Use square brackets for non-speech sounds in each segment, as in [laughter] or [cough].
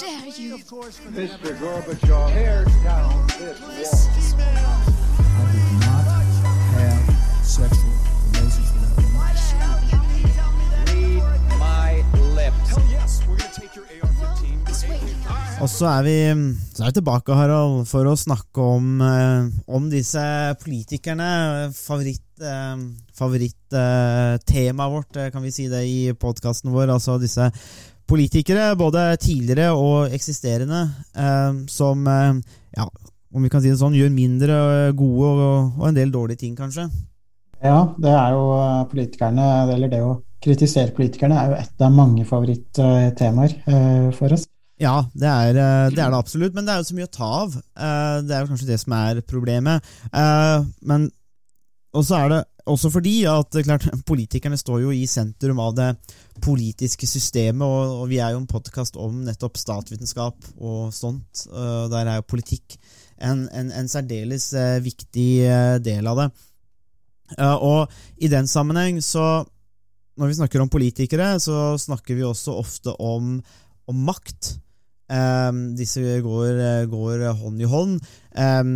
dare you? Mr. Gorbachev, tear down this wall. I did not have sexual relations with that woman. Read my lips. Hell yes, we're gonna take your AR-15. Og så er, vi, så er vi tilbake, Harald, for å snakke om, eh, om disse politikerne. Favoritt, eh, Favorittemaet vårt, eh, kan vi si det i podkasten vår. Altså disse politikere, både tidligere og eksisterende, eh, som eh, ja, om vi kan si det sånn, gjør mindre gode og, og en del dårlige ting, kanskje. Ja, det er jo eh, politikerne, eller det å kritisere politikerne, er jo et av mange favorittemaer eh, for oss. Ja, det er, eh, det er det absolutt, men det er jo så mye å ta av. Eh, Det er jo kanskje det som er problemet. Eh, Men også er det også fordi at klart, politikerne står jo i sentrum av det politiske systemet, og, og vi er jo en podkast om nettopp statsvitenskap og sånt. og Der er jo politikk en, en, en særdeles eh, viktig eh, del av det. Eh, og i den sammenheng så Når vi snakker om politikere, så snakker vi også ofte om, om makt. Um, disse går, går, hånd i hånd. Um,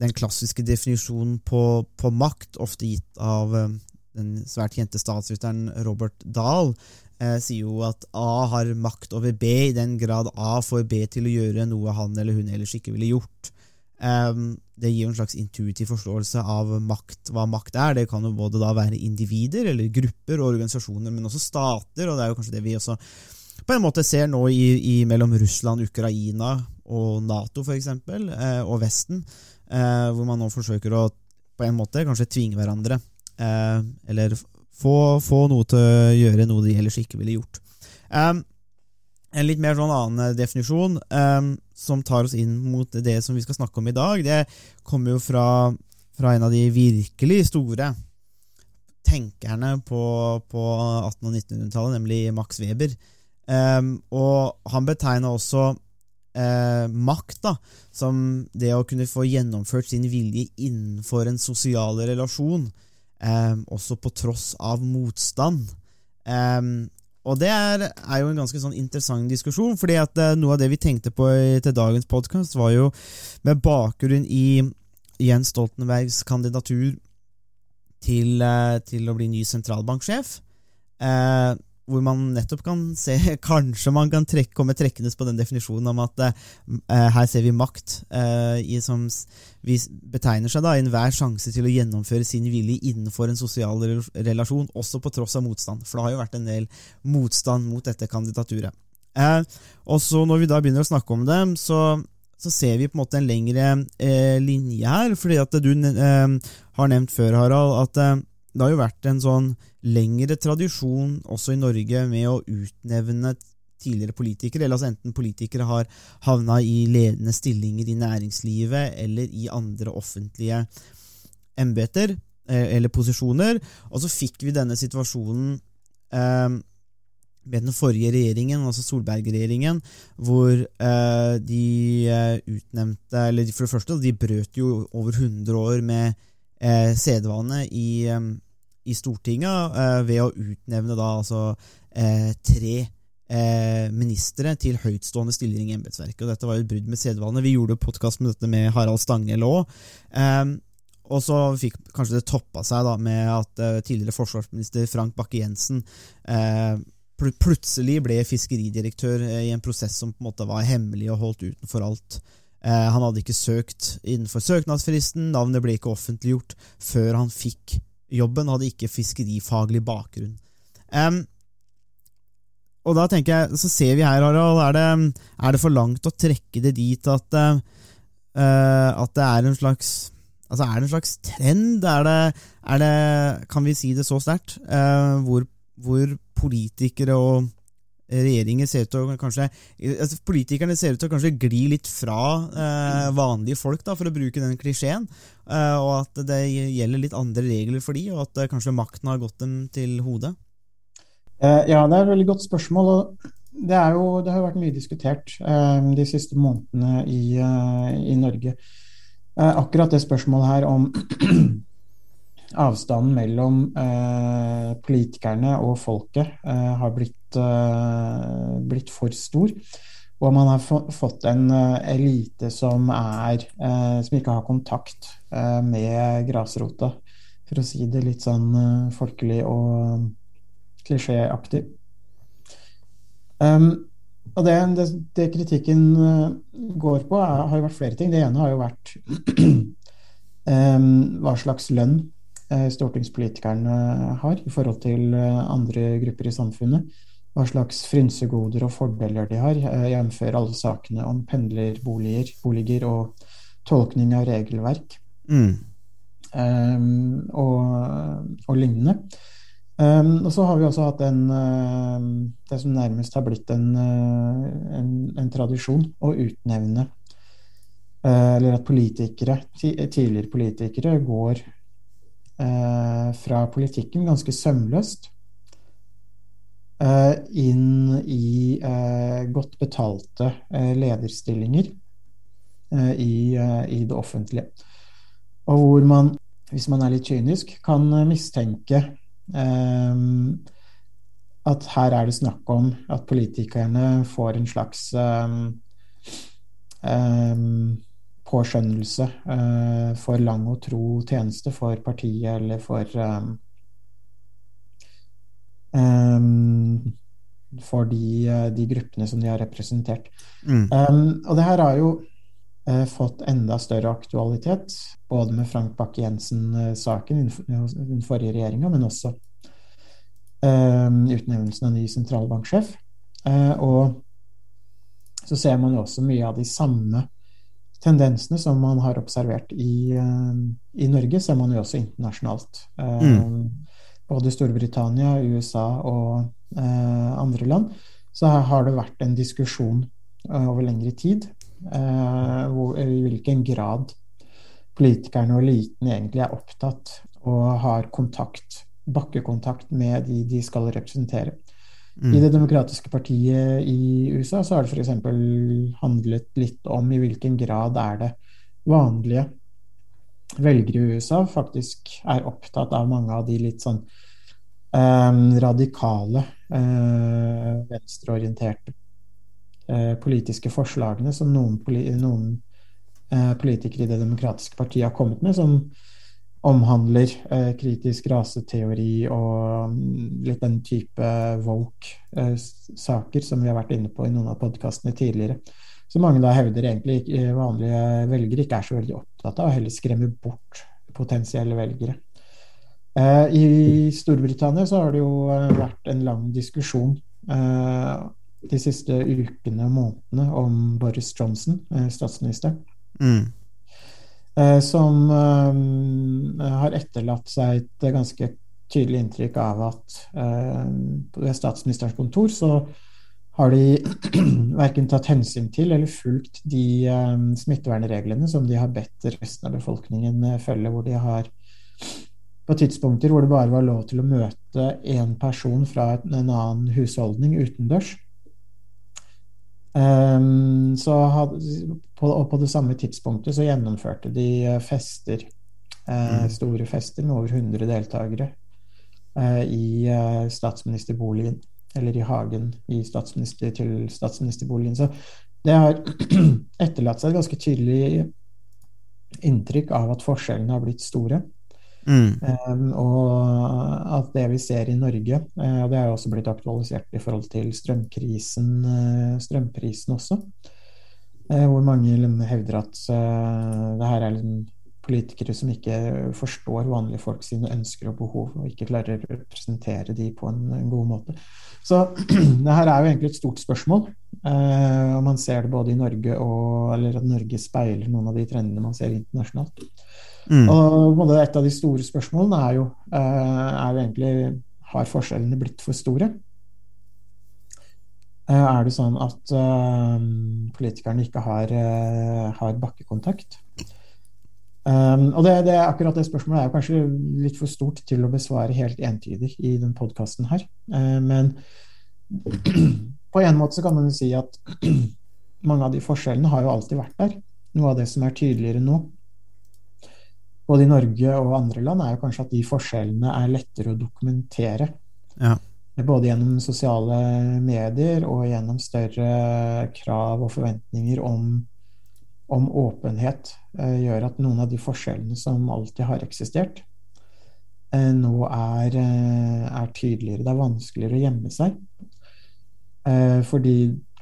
den klassiske definisjonen på, på, makt, ofte gitt av um, den svært kjente statsviteren Robert Dahl, uh, sier jo at A har makt over B i den grad A får B til å gjøre noe han eller hun ellers ikke ville gjort. det gir jo en slags intuitiv forståelse av makt, hva makt er. Det kan jo både da være individer eller grupper og organisasjoner, men også stater, og det er jo kanskje det vi også på en måte ser nå i, i mellom Russland, Ukraina og Nato f.eks., eh, og Vesten, eh, hvor man nå forsøker å på en måte kanskje tvinge hverandre, eh, eller få, få, noe til å gjøre noe de ellers ikke ville gjort. Um, en litt mer sånn annen definisjon um, som tar oss inn mot det som vi skal snakke om i dag, det kommer jo fra, fra en av de virkelig store tenkerne på, på 1800- og 1900-tallet, nemlig Max Weber. Um, og han betegna også uh, makt da, som det å kunne få gjennomført sin vilje innenfor en sosial relasjon, um, også på tross av motstand. Um, og det er, er, jo en ganske sånn interessant diskusjon, fordi at uh, noe av det vi tenkte på i, til dagens podkast, var jo med bakgrunn i Jens Stoltenbergs kandidatur til, uh, til å bli ny sentralbanksjef. Uh, hvor man nettopp kan se [laughs] Kanskje man kan trekke, komme trekkende på den definisjonen om at eh, her ser vi makt eh, i, som vi betegner seg da enhver sjanse til å gjennomføre sin vilje innenfor en sosial relasjon, også på tross av motstand. For det har jo vært en del motstand mot dette kandidaturet. Eh, og så når vi da begynner å snakke om det, så, så ser vi på en måte en lengre eh, linje her. fordi at du eh, har nevnt før, Harald, at eh, det har jo vært en sånn lengre tradisjon også i Norge med å utnevne tidligere politikere, eller altså enten politikere har havna i ledende stillinger i næringslivet eller i andre offentlige embeter eller posisjoner. Og så fikk vi denne situasjonen eh, med den forrige regjeringen, altså Solberg-regjeringen, hvor eh, de utnevnte Eller for det første, de brøt jo over 100 år med eh, sedvane i i Stortinget eh, ved å utnevne da altså eh, tre eh, ministre til høytstående stillinger i embetsverket. Dette var jo et brudd med sedvane. Vi gjorde podkast med dette med Harald Stanghell òg. og så fikk kanskje det toppa seg da med at tidligere forsvarsminister Frank Bakke-Jensen plutselig ble fiskeridirektør i en prosess som på en måte var hemmelig og holdt utenfor alt. Han hadde ikke søkt innenfor søknadsfristen, navnet ble ikke offentliggjort før han fikk jobben, hadde ikke fiskerifaglig bakgrunn. Um, og da tenker jeg, så ser vi her, Harald, er det, er det for langt å trekke det dit at, uh, at det er en slags Altså, er det en slags trend? Er det, er det Kan vi si det så sterkt? Uh, hvor, hvor, politikere og regjeringer ser ut til å kanskje altså Politikerne ser ut til å kanskje gli litt fra eh, vanlige folk, da, for å bruke den klisjeen. Eh, og at det gjelder litt andre regler for de, og at eh, kanskje makten har gått dem til hodet? ja, det er et veldig godt spørsmål. og Det, jo, det har jo vært mye diskutert de siste månedene i, i Norge. akkurat det spørsmålet her om [clears throat] avstanden mellom politikerne og folket har blitt, blitt for stor. Og man har få, fått en uh, elite som er uh, som ikke har kontakt uh, med grasrota, for å si det litt sånn folkelig og klisjéaktig. Um, og det, det, det, kritikken går på, er, har jo vært flere ting. Det ene har jo vært um, [clears throat] hva slags lønn stortingspolitikerne har i forhold til andre grupper i samfunnet hva slags frynsegoder og fordeler de har, eh, jf. alle sakene om pendlerboliger boliger og tolkning av regelverk mm. um, og, og, lignende. Um, og så har vi også hatt en, uh, det som nærmest har blitt en, uh, en, en tradisjon å utnevne uh, Eller at politikere, tidligere politikere, går fra politikken ganske sømløst Eh, inn i eh, godt betalte eh, lederstillinger i, det offentlige. Og hvor man, hvis man er litt kynisk, kan mistenke at her er det snakk om at politikerne får en slags påskjønnelse for lang og tro tjeneste for partiet eller for um, for de, eh, de, gruppene som de har representert. Mm. Um, og det her har jo uh, fått enda større aktualitet, både med Frank Bakke-Jensen-saken i den forrige regjeringa, men også um, utnevnelsen av ny sentralbanksjef. Uh, og så ser man jo også mye av de samme tendensene som man har observert i, uh, i Norge, ser man jo også internasjonalt. Mm både Storbritannia, USA og eh, andre land, så her har det vært en diskusjon eh, over lengre tid eh, hvor, i hvilken grad politikerne og eliten egentlig er opptatt og har kontakt, bakkekontakt med de de skal representere. Mm. I Det demokratiske partiet i USA så har det f.eks. handlet litt om i hvilken grad er det vanlige velgere i USA faktisk er opptatt av mange av de litt sånn eh, radikale, eh, venstreorienterte eh, politiske forslagene som noen, noen eh, politikere i Det demokratiske partiet har kommet med, som omhandler eh, kritisk raseteori og mm, litt den type woke-saker som vi har vært inne på i noen av podkastene tidligere. Så mange da hevder egentlig vanlige velgere ikke er så veldig opptatt av, og heller skremmer bort potensielle velgere. Eh, I Storbritannia så har det jo eh, vært en lang diskusjon eh, de siste ukene og månedene om Boris Johnson, statsministeren. Mm. Som har etterlatt seg et ganske tydelig inntrykk av at ved statsministerens kontor så har de [clears throat] verken tatt hensyn til eller fulgt de smittevernreglene som de har bedt resten av befolkningen følge, hvor de har på tidspunkter hvor det bare var lov til å møte én person fra en annen husholdning utendørs. Um, had, på, og på det samme tidspunktet så gjennomførte de eh, fester, uh, store fester med over 100 deltakere uh, i statsministerboligen, eller i hagen i statsminister, til statsministerboligen. Så det har [clears throat] etterlatt seg et ganske tydelig inntrykk av at forskjellene har blitt store. Mm. Um, og at det vi ser i Norge, uh, det er jo også blitt aktualisert i forhold til strømkrisen, uh, strømprisen også, hvor mange hevder at det her er liksom politikere som ikke forstår vanlige folk sine ønsker og behov, og ikke klarer å representere de på en, god måte. Så [clears throat] det her er jo egentlig et stort spørsmål. og man ser det både i Norge og Eller at Norge speiler noen av de trendene man ser internasjonalt. Mm. Og Et av de store spørsmålene er jo, eh, er jo egentlig har forskjellene blitt for store. Eh, er det sånn at uh, politikerne ikke har, uh, har bakkekontakt? Um, og det, det, akkurat det spørsmålet er kanskje litt for stort til å besvare helt entydig i den podkasten her. Uh, men [clears throat] på en måte så kan man jo si at [clears throat] mange av de forskjellene har jo alltid vært der. Noe av det som er tydeligere nå, både i Norge og andre land, er jo kanskje at de forskjellene er lettere å dokumentere. Ja. Både gjennom sosiale medier og gjennom større krav og forventninger om, om åpenhet, eh, gjør at noen av de forskjellene som alltid har eksistert, eh, nå er, er tydeligere. Det er vanskeligere å gjemme seg. Fordi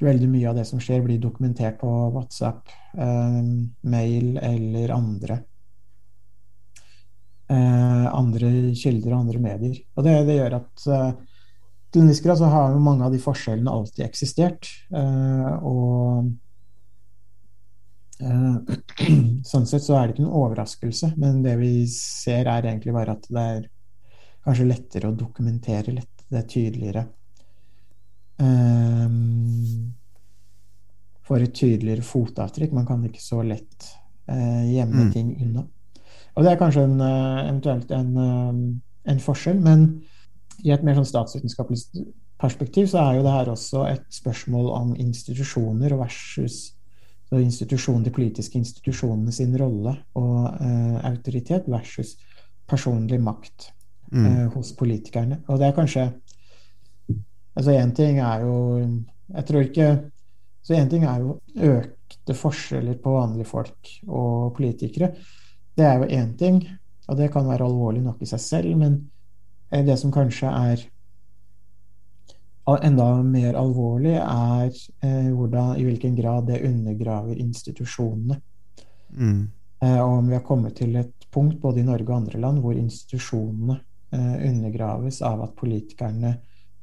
veldig mye av det som skjer, blir dokumentert på WhatsApp, mail eller andre andre kilder og andre medier. Og det, det gjør at til en viss grad så har jo mange av de forskjellene alltid eksistert. Eh, og eh, [clears throat] sånn sett så er det ikke noen overraskelse, men det vi ser er egentlig bare at det er kanskje lettere å dokumentere lett, det er tydeligere. Um, får et tydeligere fotavtrykk. Man kan ikke så lett uh, gjemme mm. ting unna. Og det er kanskje en, eventuelt en, en forskjell, men i et mer sånn statsvitenskapelig perspektiv så er jo det her også et spørsmål om institusjoner versus institusjon, de politiske institusjonene sin rolle og uh, autoritet versus personlig makt mm. uh, hos politikerne. Og det er kanskje Altså én ting er jo Jeg tror ikke Så én ting er jo økte forskjeller på vanlige folk og politikere. Det er jo én ting, og det kan være alvorlig nok i seg selv, men det som kanskje er enda mer alvorlig, er eh, hvordan, i hvilken grad det undergraver institusjonene. Mm. Eh, og om vi har kommet til et punkt både i Norge og andre land hvor institusjonene eh, undergraves av at politikerne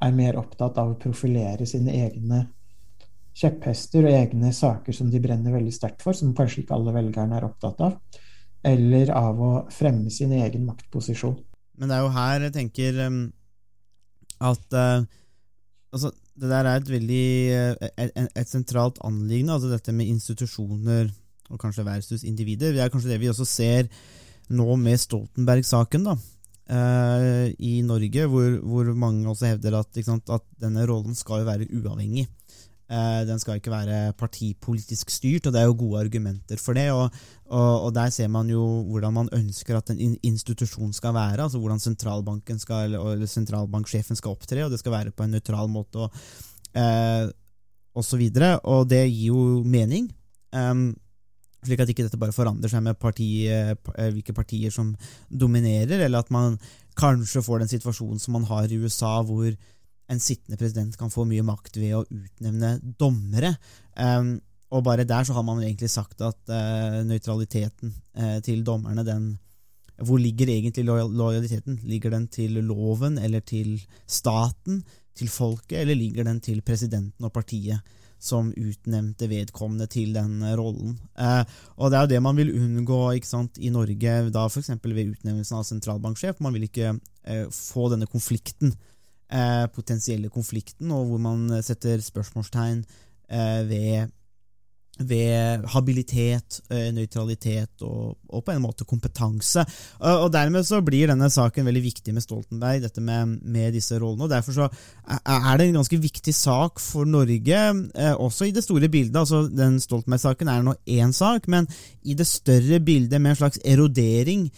er mer opptatt av å profilere sine egne kjepphester og egne saker som de brenner veldig sterkt for, som kanskje ikke alle velgerne er opptatt av, eller av å fremme sin egen maktposisjon. Men det er jo her jeg tenker um, at uh, altså, det der er et veldig uh, et, et, sentralt anliggende, altså dette med institusjoner og kanskje versus individer. Det er kanskje det vi også ser nå med Stoltenberg-saken, da. Uh, i Norge, hvor, hvor, mange også hevder at, sant, at denne rollen skal jo være uavhengig. Eh, den skal ikke være partipolitisk styrt, og det er jo gode argumenter for det. Og, og, og der ser man jo hvordan man ønsker at en institusjon skal være, altså hvordan sentralbanken skal, eller sentralbanksjefen skal opptre, og det skal være på en nøytral måte, og, eh, og så videre. Og det gir jo mening. Um, slik at ikke dette bare forandrer seg med parti, eh, hvilke partier som dominerer, eller at man kanskje får den situasjonen som man har i USA, hvor en sittende president kan få mye makt ved å utnevne dommere. Um, og bare der så har man egentlig sagt at uh, nøytraliteten uh, til dommerne, den Hvor ligger egentlig lojaliteten? Ligger den til loven eller til staten, til folket, eller ligger den til presidenten og partiet? som utnevnte vedkommende til den rollen. Eh, og Det er jo det man vil unngå sant, i Norge, da f.eks. ved utnevnelsen av sentralbanksjef. Man vil ikke eh, få denne konflikten eh, potensielle konflikten, og hvor man setter spørsmålstegn eh, ved, ved habilitet, eh, nøytralitet og, og, på en måte kompetanse. Og, og, Dermed så blir denne saken veldig viktig med Stoltenberg, dette med, med disse rollene. og Derfor så er det en ganske viktig sak for Norge, eh, også i det store bildet. altså Den Stoltenberg-saken er nå én sak, men i det større bildet med en slags erodering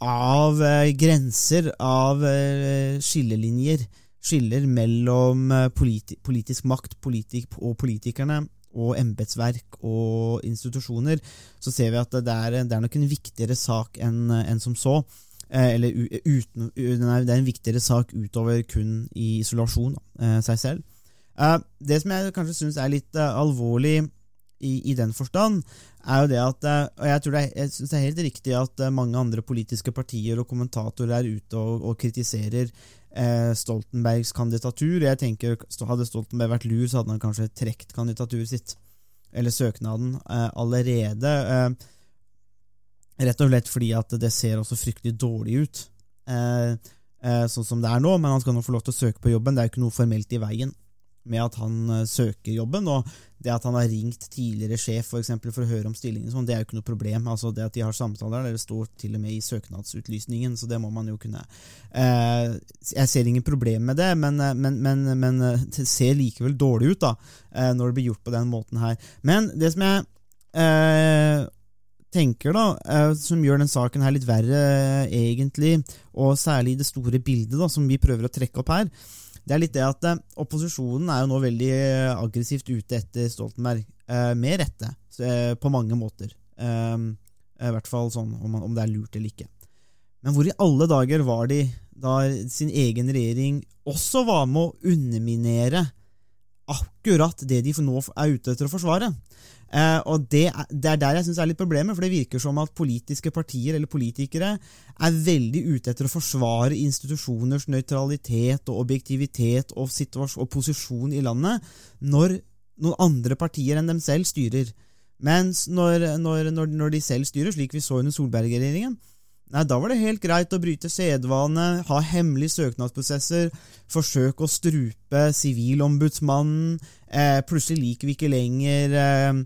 av eh, grenser, av eh, skillelinjer, skiller mellom eh, politi politisk makt politik og politikerne og embetsverk og institusjoner, så ser vi at det er, det er nok en viktigere sak enn en som så. Eller uten, det er en viktigere sak utover kun i isolasjon seg selv. Det som jeg kanskje syns er litt alvorlig i, i, den forstand, er jo det at Og jeg jeg synes det er helt riktig at mange andre politiske partier og kommentatorer er ute og, og kritiserer eh, Stoltenbergs kandidatur. Jeg tenker Hadde Stoltenberg vært lur, så hadde han kanskje trukket kandidaturet sitt, eller søknaden, eh, allerede. Eh, rett og slett fordi at det ser også fryktelig dårlig ut, eh, eh, sånn som det er nå. Men han skal nå få lov til å søke på jobben. Det er jo ikke noe formelt i veien med at han uh, søker jobben. Og det at han har ringt tidligere sjef for, eksempel, for å høre om stillingen, sånn, det er jo ikke noe problem. Altså Det at de har samtaler, det står til og med i søknadsutlysningen, så det må man jo kunne Eh, Jeg ser ingen problem med det, men, uh, men, men, men det ser likevel dårlig ut da når det blir gjort på den måten her. Men det som jeg tenker, da, som gjør den saken her litt verre, egentlig, og særlig i det store bildet da, som vi prøver å trekke opp her, det er litt det at eh, opposisjonen er jo nå veldig eh, aggressivt ute etter Stoltenberg, eh, med rette, på mange måter. Eh, I hvert fall sånn om det er lurt eller ikke. Men hvor i alle dager var de da sin egen regjering også var med å underminere akkurat det de nå er ute etter å forsvare? Uh, og det er, det er, der jeg syns er litt problemet, for det virker som at politiske partier eller politikere er veldig ute etter å forsvare institusjoners nøytralitet og objektivitet og, og posisjon i landet når noen andre partier enn dem selv styrer. Mens når, når, når, når de selv styrer, slik vi så under Solberg-regjeringen, Nei, Da var det helt greit å bryte sedvane, ha hemmelige søknadsprosesser, forsøke å strupe Sivilombudsmannen. Eh, plutselig liker vi ikke lenger eh,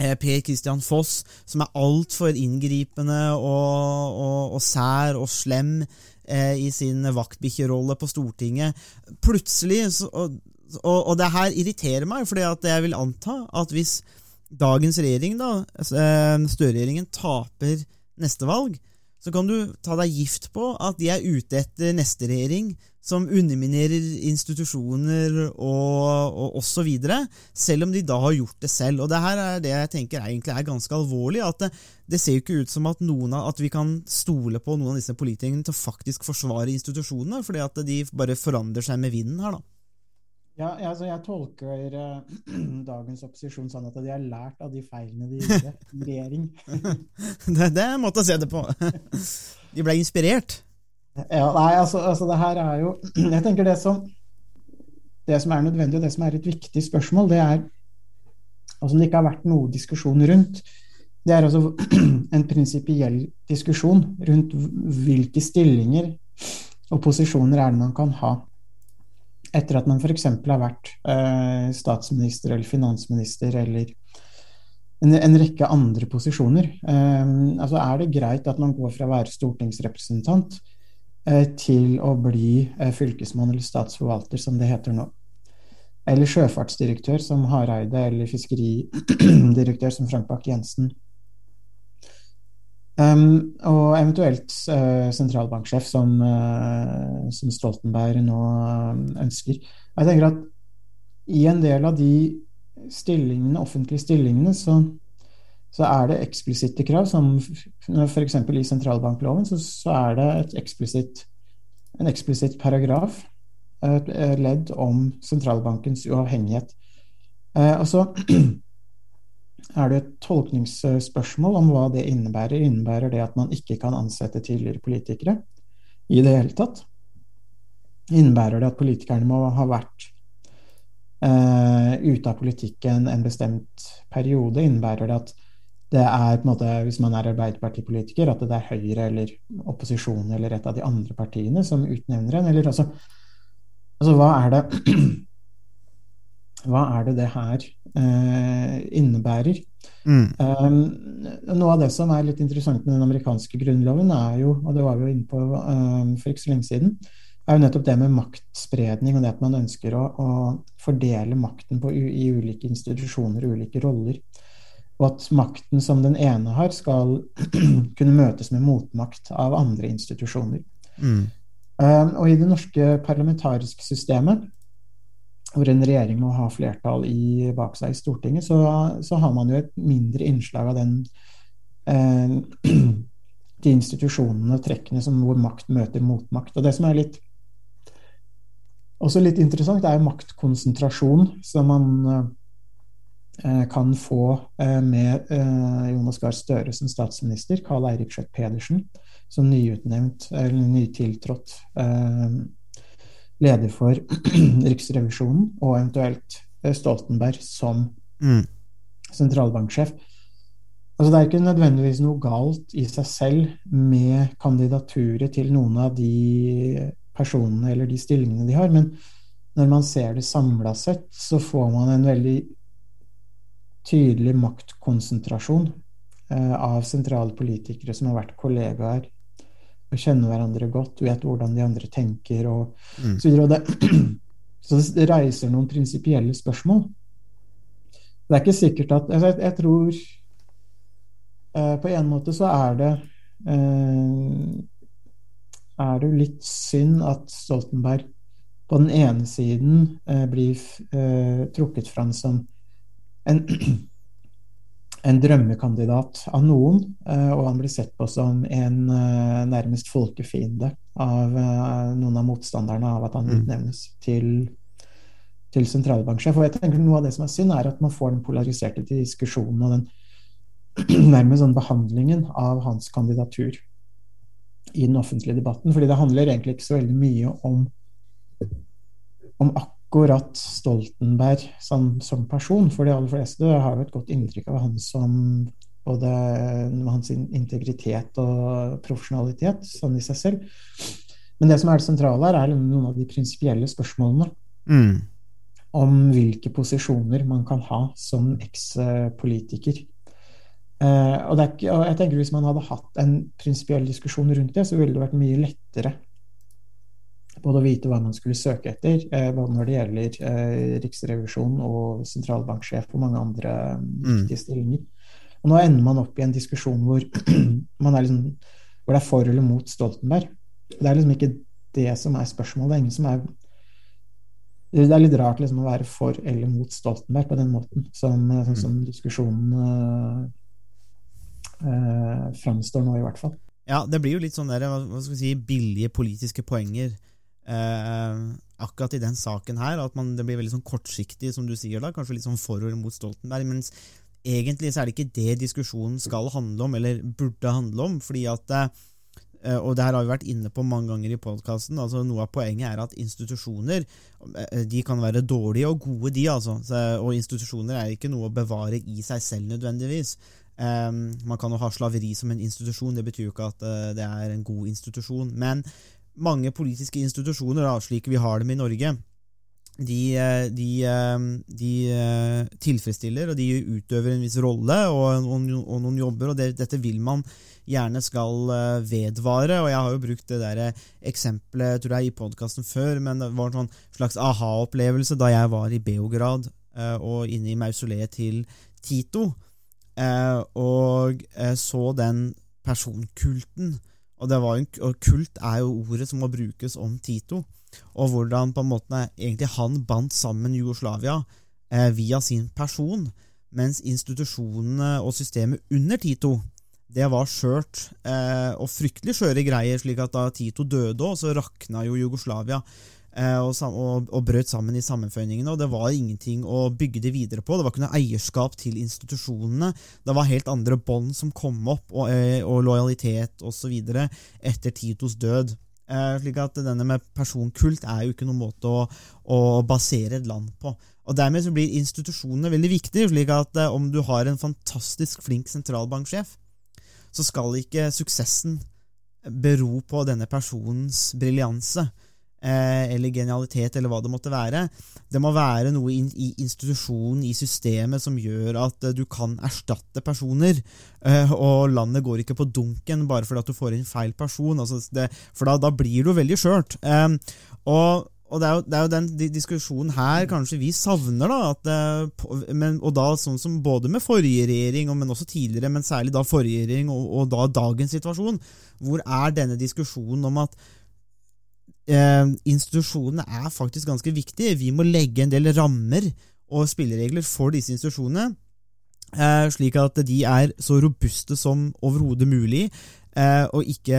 Eh, per Christian Foss, som er altfor inngripende og, og, og, sær og slem eh, i sin vaktbikkjerolle på Stortinget. Plutselig så, og, og, det her irriterer meg, fordi jeg vil anta at hvis dagens regjering, da, eh, Støre-regjeringen, taper neste valg, så kan du ta deg gift på at de er ute etter neste regjering, som underminerer institusjoner og, og videre, selv om de da har gjort det selv. Og det her er det jeg tenker egentlig er ganske alvorlig. at det, det ser jo ikke ut som at, av, at vi kan stole på noen av disse politikerne til å faktisk forsvare institusjonene, fordi at de bare forandrer seg med vinden her, da. Ja, altså jeg tolker uh, [clears throat] dagens opposisjon sånn at de har lært av de feilene de gjorde i [laughs] regjering. det, det er en måte å se det på. [laughs] de ble inspirert. Ja, nei, altså, altså, det her er jo [clears throat] Jeg tenker det som Det som er nødvendig, og det som er et viktig spørsmål, det er Og som det ikke har vært noe diskusjon rundt, det er altså [clears throat] en prinsipiell diskusjon rundt hvilke stillinger og posisjoner er det man kan ha etter at man f.eks. har vært eh, statsminister eller finansminister eller en, en rekke andre posisjoner. Eh, altså Er det greit at man går fra å være stortingsrepresentant eh, til å bli fylkesmann eller statsforvalter, som det heter nå? Eller sjøfartsdirektør som Hareide, eller fiskeridirektør som Frank Bakke-Jensen. Um, og eventuelt uh, sentralbanksjef, som, uh, som, Stoltenberg nå uh, ønsker. Jeg tenker at i en del av de stillingene, offentlige stillingene, så, så er det eksplisitte krav, som f.eks. i sentralbankloven, så, så er det eksplisitt, en eksplisitt paragraf, et ledd om sentralbankens uavhengighet. og så [clears throat] er det et tolkningsspørsmål om hva det innebærer. Innebærer det at man ikke kan ansette tidligere politikere i det hele tatt? Innebærer det at politikerne må ha vært uh, ute av politikken en bestemt periode? Innebærer det at det er, på en måte, hvis man er Arbeiderpartipolitiker, at det er Høyre eller opposisjonen eller et av de andre partiene som utnevner en? Eller altså, altså hva er det [clears throat] hva er det det her innebærer? Mm. Um, noe av det som er litt interessant med den amerikanske grunnloven, er jo, og det var vi jo inne på um, for ikke så lenge siden, er jo nettopp det med maktspredning og det at man ønsker å, å fordele makten på, i ulike institusjoner og ulike roller. Og at makten som den ene har, skal [clears throat] kunne møtes med motmakt av andre institusjoner. Mm. Um, og i det norske parlamentariske systemet hvor en regjering må ha flertall i, bak seg i Stortinget, så, så, har man jo et mindre innslag av den eh, [clears throat] de institusjonene og trekkene som, hvor makt møter motmakt. Og det som er litt også litt interessant, er maktkonsentrasjon som man eh, kan få eh, med eh, Jonas Gahr Støre som statsminister, Karl Eirik Schjøtt Pedersen som nyutnevnt, eller nytiltrådt eh, leder for [clears throat] Riksrevisjonen, og eventuelt eh, Stoltenberg som mm. sentralbanksjef. Altså, det er ikke nødvendigvis noe galt i seg selv med kandidaturet til noen av de personene eller de stillingene de har, men når man ser det samla sett, så får man en veldig tydelig maktkonsentrasjon eh, av sentrale politikere som har vært kollegaer kjenner hverandre godt, vet hvordan de andre tenker og mm. så videre. Og det, [clears throat] så det reiser noen prinsipielle spørsmål. Det er ikke sikkert at altså jeg, jeg, tror eh, På en måte så er det eh, er det jo litt synd at Stoltenberg på den ene siden eh, blir eh, trukket fram som en, [clears throat] en drømmekandidat av noen, eh, og han blir sett på som en eh, nærmest folkefiende av eh, noen av motstanderne av at han Mm. til, til sentralbanksjef. Og jeg tenker Noe av det som er synd, er at man får den polariserte diskusjonen og den [clears throat] nærmest sånn behandlingen av hans kandidatur i den offentlige debatten. fordi det handler egentlig ikke så veldig mye om, om akkurat Stoltenberg som, som person. For de aller fleste har jo et godt inntrykk av han som både hans integritet og profesjonalitet, sånn i seg selv. Men det som er det sentrale her, er noen av de prinsipielle spørsmålene Mm. om hvilke posisjoner man kan ha som eks-politiker. Eh, og, og jeg tenker Hvis man hadde hatt en prinsipiell diskusjon rundt det, så ville det vært mye lettere både å vite hva man skulle søke etter, eh, både når det gjelder eh, Riksrevisjonen og sentralbanksjef og mange andre mm. viktige stillinger. Og Nå ender man opp i en diskusjon hvor, [clears throat] man liksom, hvor det er for eller mot Stoltenberg. Det er liksom ikke det som er spørsmålet. Det er ingen som er det er litt rart liksom, å være for eller mot Stoltenberg på den måten, som, sånn som diskusjonen uh, uh, framstår nå, i hvert fall. Ja, det blir jo litt sånn der, hva skal vi si, billige politiske poenger eh, akkurat i den saken her. At man, det blir veldig sånn kortsiktig, som du sier da, kanskje litt sånn for eller mot Stoltenberg. Mens egentlig så er det ikke det diskusjonen skal handle om, eller burde handle om. fordi at eh, og det her har vi vært inne på mange ganger i podkasten. Altså, noe av poenget er at institusjoner eh, de kan være dårlige og gode, de. altså. Og institusjoner er ikke noe å bevare i seg selv nødvendigvis. Man kan jo ha slaveri som en institusjon, det betyr jo ikke at det er en god institusjon. Men mange politiske institusjoner, da, slik vi har dem i Norge, de, eh, de, eh, de eh, tilfredsstiller og de utøver en viss rolle og, og, og noen jobber, og det, dette vil man gjerne skal vedvare. og Jeg har jo brukt det der eksempelet tror jeg, i podkasten før, men det var en sånn slags aha-opplevelse da jeg var i Beograd og inne i mausoleet til Tito og så den personkulten. Og, det var en, og kult er jo ordet som må brukes om Tito, og hvordan på en måte egentlig han bandt sammen Jugoslavia eh, via sin person, mens institusjonene og systemet under Tito det var skjørt eh, og fryktelig skjøre greier, slik at da Tito døde òg, så rakna jo Jugoslavia og, og, og brøt sammen i sammenføyningene, og det var ingenting å bygge det videre på. Det var ikke noe eierskap til institusjonene. Det var helt andre bånd som kom opp, og, eh, og lojalitet osv. etter Titos død. Eh, slik at denne med personkult er jo ikke noen måte å, å basere et land på. Og Dermed så blir institusjonene veldig viktige, slik at eh, om du har en fantastisk flink sentralbanksjef, så skal ikke suksessen bero på denne personens briljanse eh, eller genialitet, eller hva det måtte være. Det må være noe i, i institusjonen, i systemet, som gjør at eh, du kan erstatte personer. Eh, og landet går ikke på dunken bare fordi at du får inn feil person. Altså det, for da, da blir du veldig skjørt. Eh, og og det er, jo, det er jo den diskusjonen her kanskje vi savner. da, at, eh, men, Og da sånn som både med forrige regjering, men også tidligere, men særlig da forrige regjering og, og da dagens situasjon. Hvor er denne diskusjonen om at eh, institusjonene er faktisk ganske viktige. Vi må legge en del rammer og spilleregler for disse institusjonene, eh, slik at de er så robuste som overhodet mulig. Eh, og ikke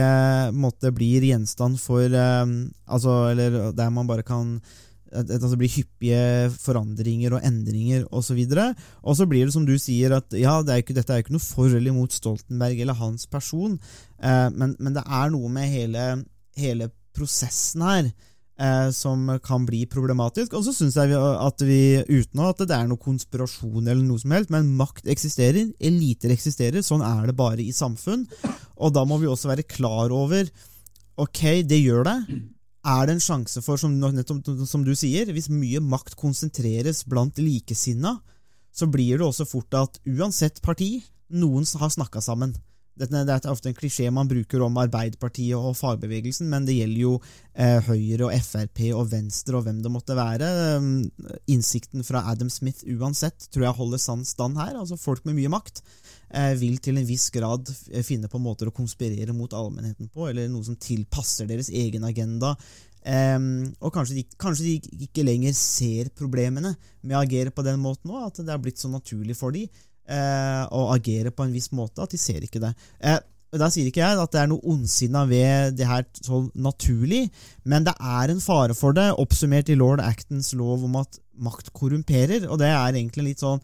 måtte blir gjenstand for eh, altså, Eller der man bare kan at det blir hyppige forandringer og endringer osv. Og så blir det som du sier, at ja, det er ikke, dette er ikke noe for eller mot Stoltenberg eller hans person, eh, men, men det er noe med hele, hele prosessen her eh, som kan bli problematisk. Og så syns jeg at vi, uten at det er noe konspirasjon eller noe som helst, men makt eksisterer, eliter eksisterer, sånn er det bare i samfunn. Og da må vi også være klar over Ok, det gjør det. Er det en sjanse for, som, nettopp som du sier, hvis mye makt konsentreres blant likesinna, så blir det også fort at uansett parti, noen har snakka sammen. Det er ofte en klisjé man bruker om Arbeiderpartiet og fagbevegelsen, men det gjelder jo eh, Høyre og Frp og Venstre og hvem det måtte være. Um, innsikten fra Adam Smith uansett tror jeg holder sann stand her. altså Folk med mye makt eh, vil til en viss grad finne på måter å konspirere mot allmennheten på, eller noe som tilpasser deres egen agenda Um, og kanskje de, kanskje de, ikke lenger ser problemene med å agere på den måten òg, at det har blitt så naturlig for dem uh, og agere på en viss måte at de ser ikke det. Eh, da sier ikke jeg at det er noe ondsinna ved det her sånn naturlig, men det er en fare for det, oppsummert i lord Actons lov om at makt korrumperer, og det er egentlig litt sånn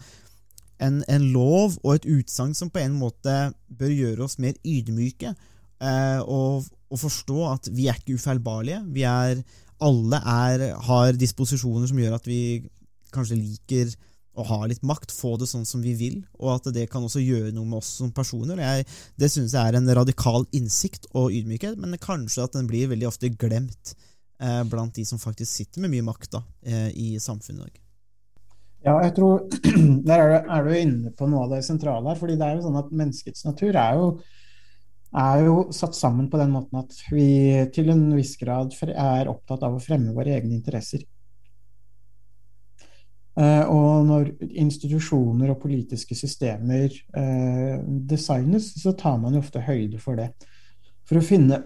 en, en lov og et utsagn som på en måte bør gjøre oss mer ydmyke, eh, og, og, forstå at vi er ikke ufeilbarlige. Vi er, alle er, har disposisjoner som gjør at vi kanskje liker å ha litt makt, få det sånn som vi vil, og at det kan også gjøre noe med oss som personer. Jeg, det synes jeg er en radikal innsikt og ydmykhet, men kanskje at den blir veldig ofte glemt eh, blant de som faktisk sitter med mye makt da, eh, i samfunnet i. Ja, jeg tror [clears throat] Der er du, er du, inne på noe av det sentrale her. fordi det er jo sånn at menneskets natur er jo, er jo satt sammen på den måten at vi til en viss grad er opptatt av å fremme våre egne interesser. Uh, og når institusjoner og politiske systemer uh, designes, så tar man jo ofte høyde for det. For å finne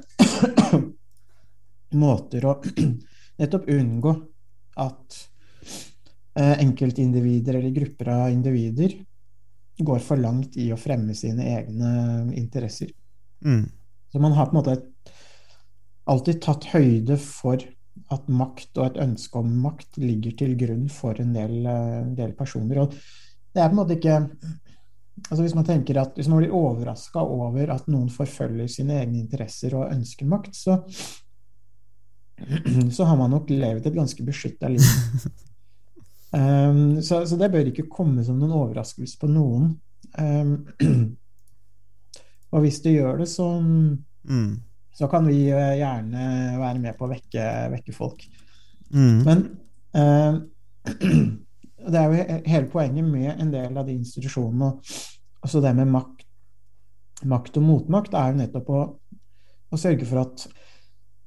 [coughs] måter å [clears throat] nettopp unngå at Eh, enkeltindivider eller grupper av individer går for langt i å fremme sine egne interesser. Mm. Så man har på en måte alltid tatt høyde for at makt og et ønske om makt ligger til grunn for en del, eh, del personer. Og det er på en måte ikke altså Hvis man tenker at hvis man blir overraska over at noen forfølger sine egne interesser og ønsker makt, så, [clears throat] så har man nok levd et ganske beskytta liv. Um, [laughs] så, så, det bør ikke komme som noen overraskelse på noen. Um, [clears throat] og hvis det gjør det, så, mm. Så kan vi eh, gjerne være med på å vekke, vekke folk. Mm. Men eh, [clears throat] det er jo hele poenget med en del av de institusjonene, også det med makt, makt og motmakt, er jo nettopp å, å sørge for at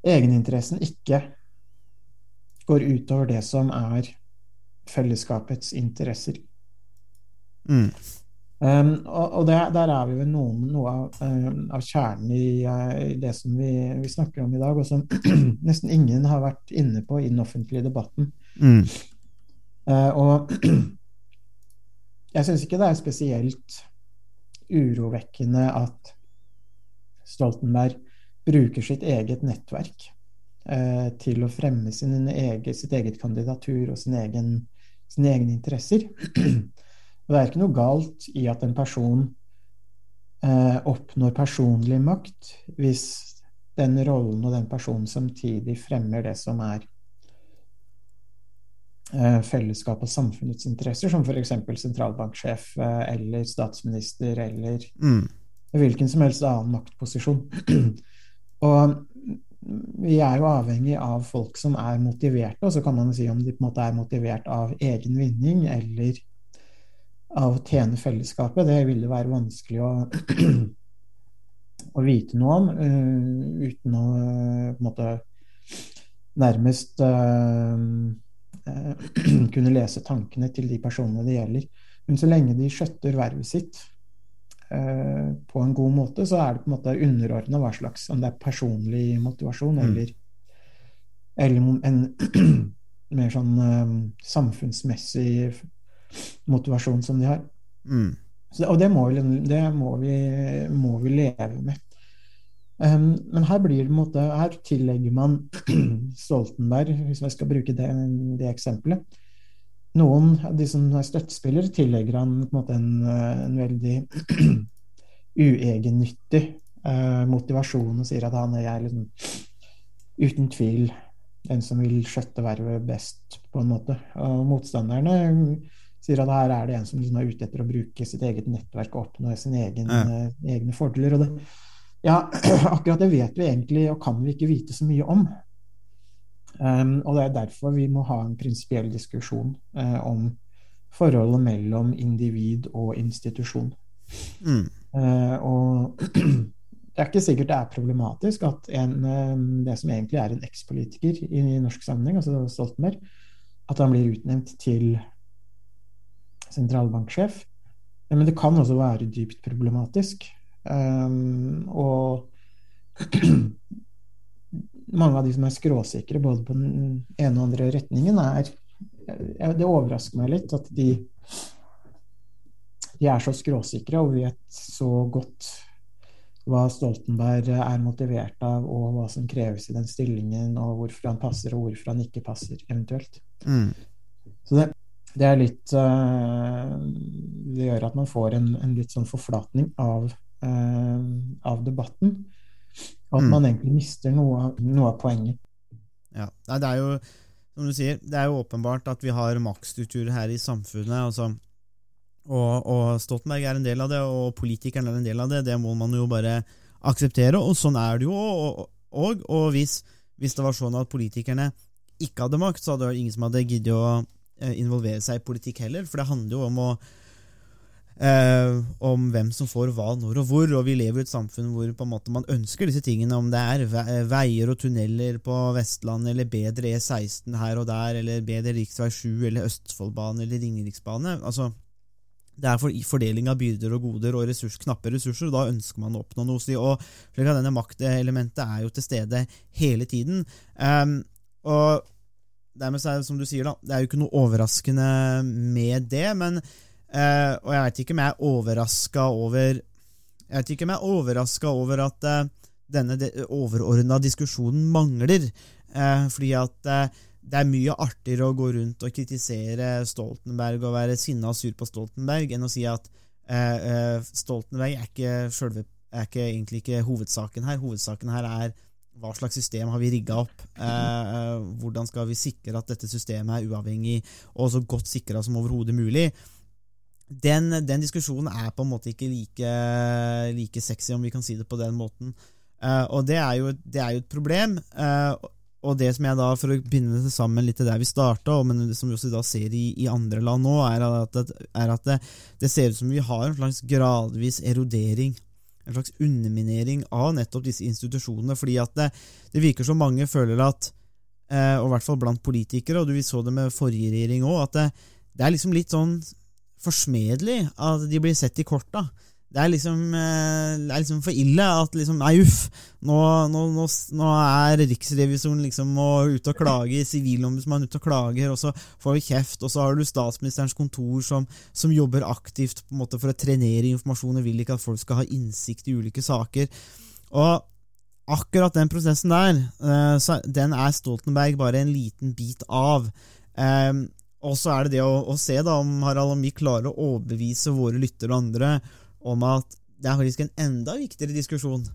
egeninteressen ikke går utover det som er fellesskapets interesser. Mm. Um, og, og der, der, er vi jo noen, noe av, um, av kjernen i, uh, i, det som vi, vi, snakker om i dag, og som [clears throat] nesten ingen har vært inne på i den offentlige debatten. Mm. Uh, og [clears throat] jeg syns ikke det er spesielt urovekkende at Stoltenberg bruker sitt eget nettverk uh, til å fremme egen, sitt eget kandidatur og sin egen sine egne interesser. [clears throat] Og det er ikke noe galt i at en person eh, oppnår personlig makt hvis den rollen og den personen samtidig fremmer det som er eh, fellesskap og samfunnets interesser, som f.eks. sentralbanksjef eh, eller statsminister eller mm. hvilken som helst annen maktposisjon. [clears throat] og vi er jo avhengig av folk som er motiverte, og så kan man si om de på en måte er motivert av egen vinning eller av å tjene fellesskapet. Det vil det være vanskelig å, [clears throat] å vite noe om uh, uten å uh, på en måte nærmest uh, [clears throat] kunne lese tankene til de personene det gjelder. Men så lenge de skjøtter vervet sitt Eh, på en god måte, så er det på en måte underordna hva slags Om det er personlig motivasjon mm. eller, eller en [clears throat] mer sånn samfunnsmessig motivasjon som de har. Mm. Så, og det, må vi, det må, vi, må vi leve med. Um, men her blir det måte Her tillegger man [clears throat] Stoltenberg, hvis jeg skal bruke det, det eksempelet, noen av de som er støttespillere, tillegger han på en en, en veldig [clears throat] uegennyttig uh, motivasjon og sier at han er liksom, uten tvil den som vil skjøtte vervet best, på en måte. Og motstanderne sier at her er det en som liksom er ute etter å bruke sitt eget nettverk og oppnå sine egen, ja. uh, egne fordeler. Og det, ja, [clears throat] akkurat det vet vi egentlig, og kan vi ikke vite så mye om. Um, og det er derfor vi må ha en prinsipiell diskusjon uh, om forholdet mellom individ og institusjon. Mm. Uh, og [clears throat] det er ikke sikkert det er problematisk at en, det som egentlig er en ekspolitiker i, i norsk sammenheng, altså Stoltenberg, at han blir utnevnt til sentralbanksjef. Men det kan også være dypt problematisk. Um, og [clears throat] mange av de som er skråsikre både på den ene og andre retningen, er Det overrasker meg litt at de, de er så skråsikre og vet så godt hva Stoltenberg er motivert av, og hva som kreves i den stillingen, og hvorfor han passer, og hvorfor han ikke passer, eventuelt. Mm. Så det, det, er litt uh, Det gjør at man får en, en litt sånn forflatning av, uh, av debatten. Og at mm. man egentlig mister noe av, noe av poenget. Ja, det er jo som du sier, det er jo åpenbart at vi har maktstrukturer her i samfunnet. altså og, og, Stoltenberg er en del av det, og politikeren er en del av det. Det må man jo bare akseptere, og sånn er det jo. Og, og, og hvis, hvis, det var sånn at politikerne ikke hadde makt, så hadde det ingen som hadde giddet å eh, involvere seg i politikk heller, for det handler jo om å Uh, om hvem som får hva, når og hvor. Og vi lever i et samfunn hvor på en måte man ønsker disse tingene, om det er eh, veier og tunneler på Vestlandet, eller bedre E16 her og der, eller bedre rv. 7, eller Østfoldbane, eller Ringeriksbane. altså det er for fordeling av byrder og goder og ressurs, knappe ressurser, og da ønsker man å oppnå noe. Og slik at denne maktelementet er jo til stede hele tiden. Um, og dermed er det som du sier, da, det er jo ikke noe overraskende med det, men eh, og jeg vet ikke om jeg er overraska over Jeg vet ikke om jeg er overraska over at eh, denne de, overordna diskusjonen mangler. Eh, fordi at det er mye artigere å gå rundt og kritisere Stoltenberg og være sinna og sur på Stoltenberg enn å si at Stoltenberg er ikke, selve, er ikke egentlig ikke hovedsaken her. Hovedsaken her er hva slags system har vi rigga opp? hvordan skal vi sikre at dette systemet er uavhengig og så godt sikra som overhodet mulig? den, den, diskusjonen er på en måte ikke like, like, sexy, om vi kan si det på den måten. Eh, og det er, jo, det er, jo, et problem. Eh, og det som jeg da, for å binde det sammen litt til der vi starta, men som vi også da ser i, i andre land nå, er at, er at det, det, ser ut som vi har en slags gradvis erodering. En slags underminering av nettopp disse institusjonene. fordi at det, det virker som mange føler at, uh, og i hvert fall blant politikere, og vi så det med forrige regjering òg, at det, det er liksom litt sånn forsmedelig at de blir sett i korta. Det er liksom, eh, det er liksom for ille at liksom Nei, uff, nå, nå, nå, nå er riksrevisoren liksom ute og klager, sivilombudsmannen ute og klager, og så får vi kjeft, og så har du statsministerens kontor som, som jobber aktivt på en måte for å trenere informasjon og vil ikke at folk skal ha innsikt i ulike saker. Og akkurat den prosessen der, eh, den er Stoltenberg bare en liten bit av. Um, og så er det det å, å, se da om Harald og vi klarer å overbevise våre lyttere og andre om at det er faktisk en enda viktigere diskusjon.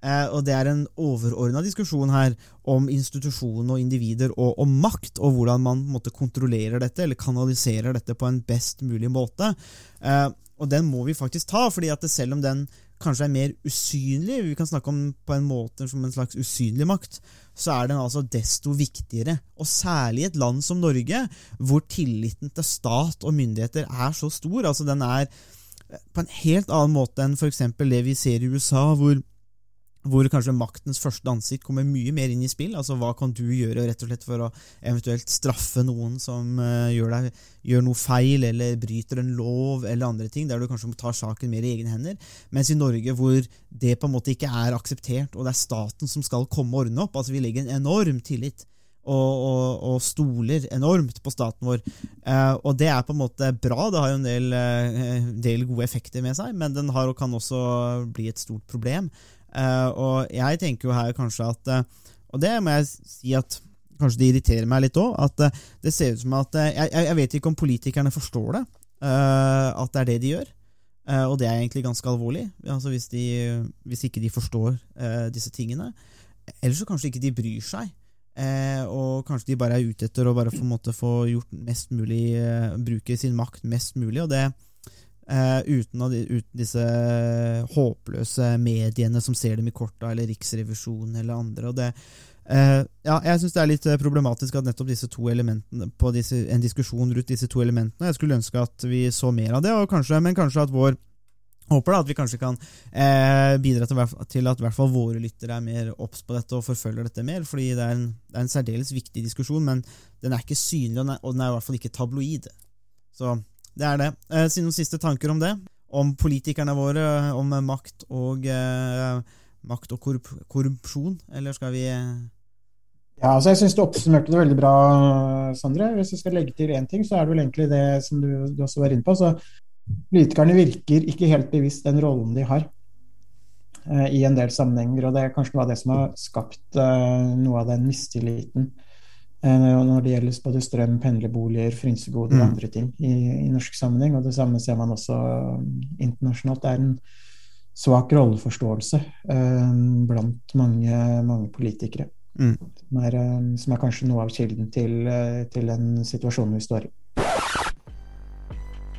Eh, og det er en overordna diskusjon her om institusjon og individer og om makt, og hvordan man måte, kontrollerer dette eller kanaliserer dette på en best mulig måte. Eh, og den må vi faktisk ta, fordi at selv om den kanskje er mer usynlig, vi kan snakke om på en måte som en slags usynlig makt, så er den altså desto viktigere. Og særlig i et land som Norge, hvor tilliten til stat og myndigheter er så stor. altså Den er på en helt annen måte enn f.eks. det vi ser i USA, hvor hvor kanskje maktens første ansikt kommer mye mer inn i spill. altså Hva kan du gjøre rett og slett for å eventuelt straffe noen som uh, gjør, deg, gjør, noe feil, eller bryter en lov, eller andre ting, der du kanskje må ta saken mer i egne hender. Mens i Norge, hvor det på en måte ikke er akseptert, og det er staten som skal komme og ordne opp, altså vi legger en enorm tillit. Og, og, og, stoler enormt på staten vår. Eh, og det er på en måte bra, det har jo en del, eh, del gode effekter med seg, men den har, kan også bli et stort problem. Eh, og jeg tenker jo her kanskje at uh, Og det må jeg si at kanskje det irriterer meg litt òg. At uh, det ser ut som at jeg, jeg, vet ikke om politikerne forstår det. at det er det de gjør. og det er egentlig ganske alvorlig, altså hvis, de, hvis ikke de forstår disse tingene. Eller så kanskje ikke de bryr seg. Og kanskje de bare er ute etter å bare få, få gjort mest mulig, bruke sin makt mest mulig. og det eh, uten, uten, disse håpløse mediene som ser dem i korta, eller Riksrevisjonen eller andre. og det uh, ja, Jeg syns det er litt problematisk at nettopp disse to elementene på disse, en diskusjon rundt disse to elementene Jeg skulle ønske at vi så mer av det, kanskje, men kanskje at vår Håper da at vi kanskje kan eh, bidra til, til, at i hvert fall våre lyttere er mer obs på dette og forfølger dette mer. fordi det er, en, det er en særdeles viktig diskusjon, men den er ikke synlig, og den er, og den er i hvert fall ikke tabloid. Så det er det. Eh, si noen siste tanker om det? Om politikerne våre, om makt og, eh, makt og korrup korrupsjon? Eller skal vi Ja, altså jeg syns du oppsummerte det veldig bra, Sondre. Hvis jeg skal legge til én ting, så er det vel egentlig det som du, du også var inne på. Så politikerne virker ikke helt bevisst den rollen de har eh, i en del sammenhenger. Og det er kanskje noe av det som har skapt eh, noe av den mistilliten eh, når det gjelder både strøm, pendlerboliger, frynsegoder og Mm. andre ting i, i norsk sammenheng. Og det samme ser man også eh, internasjonalt. Det er en svak rolleforståelse eh, blant mange, mange politikere. Mm. Som, er, eh, som er kanskje noe av kilden til, til den situasjonen vi står i.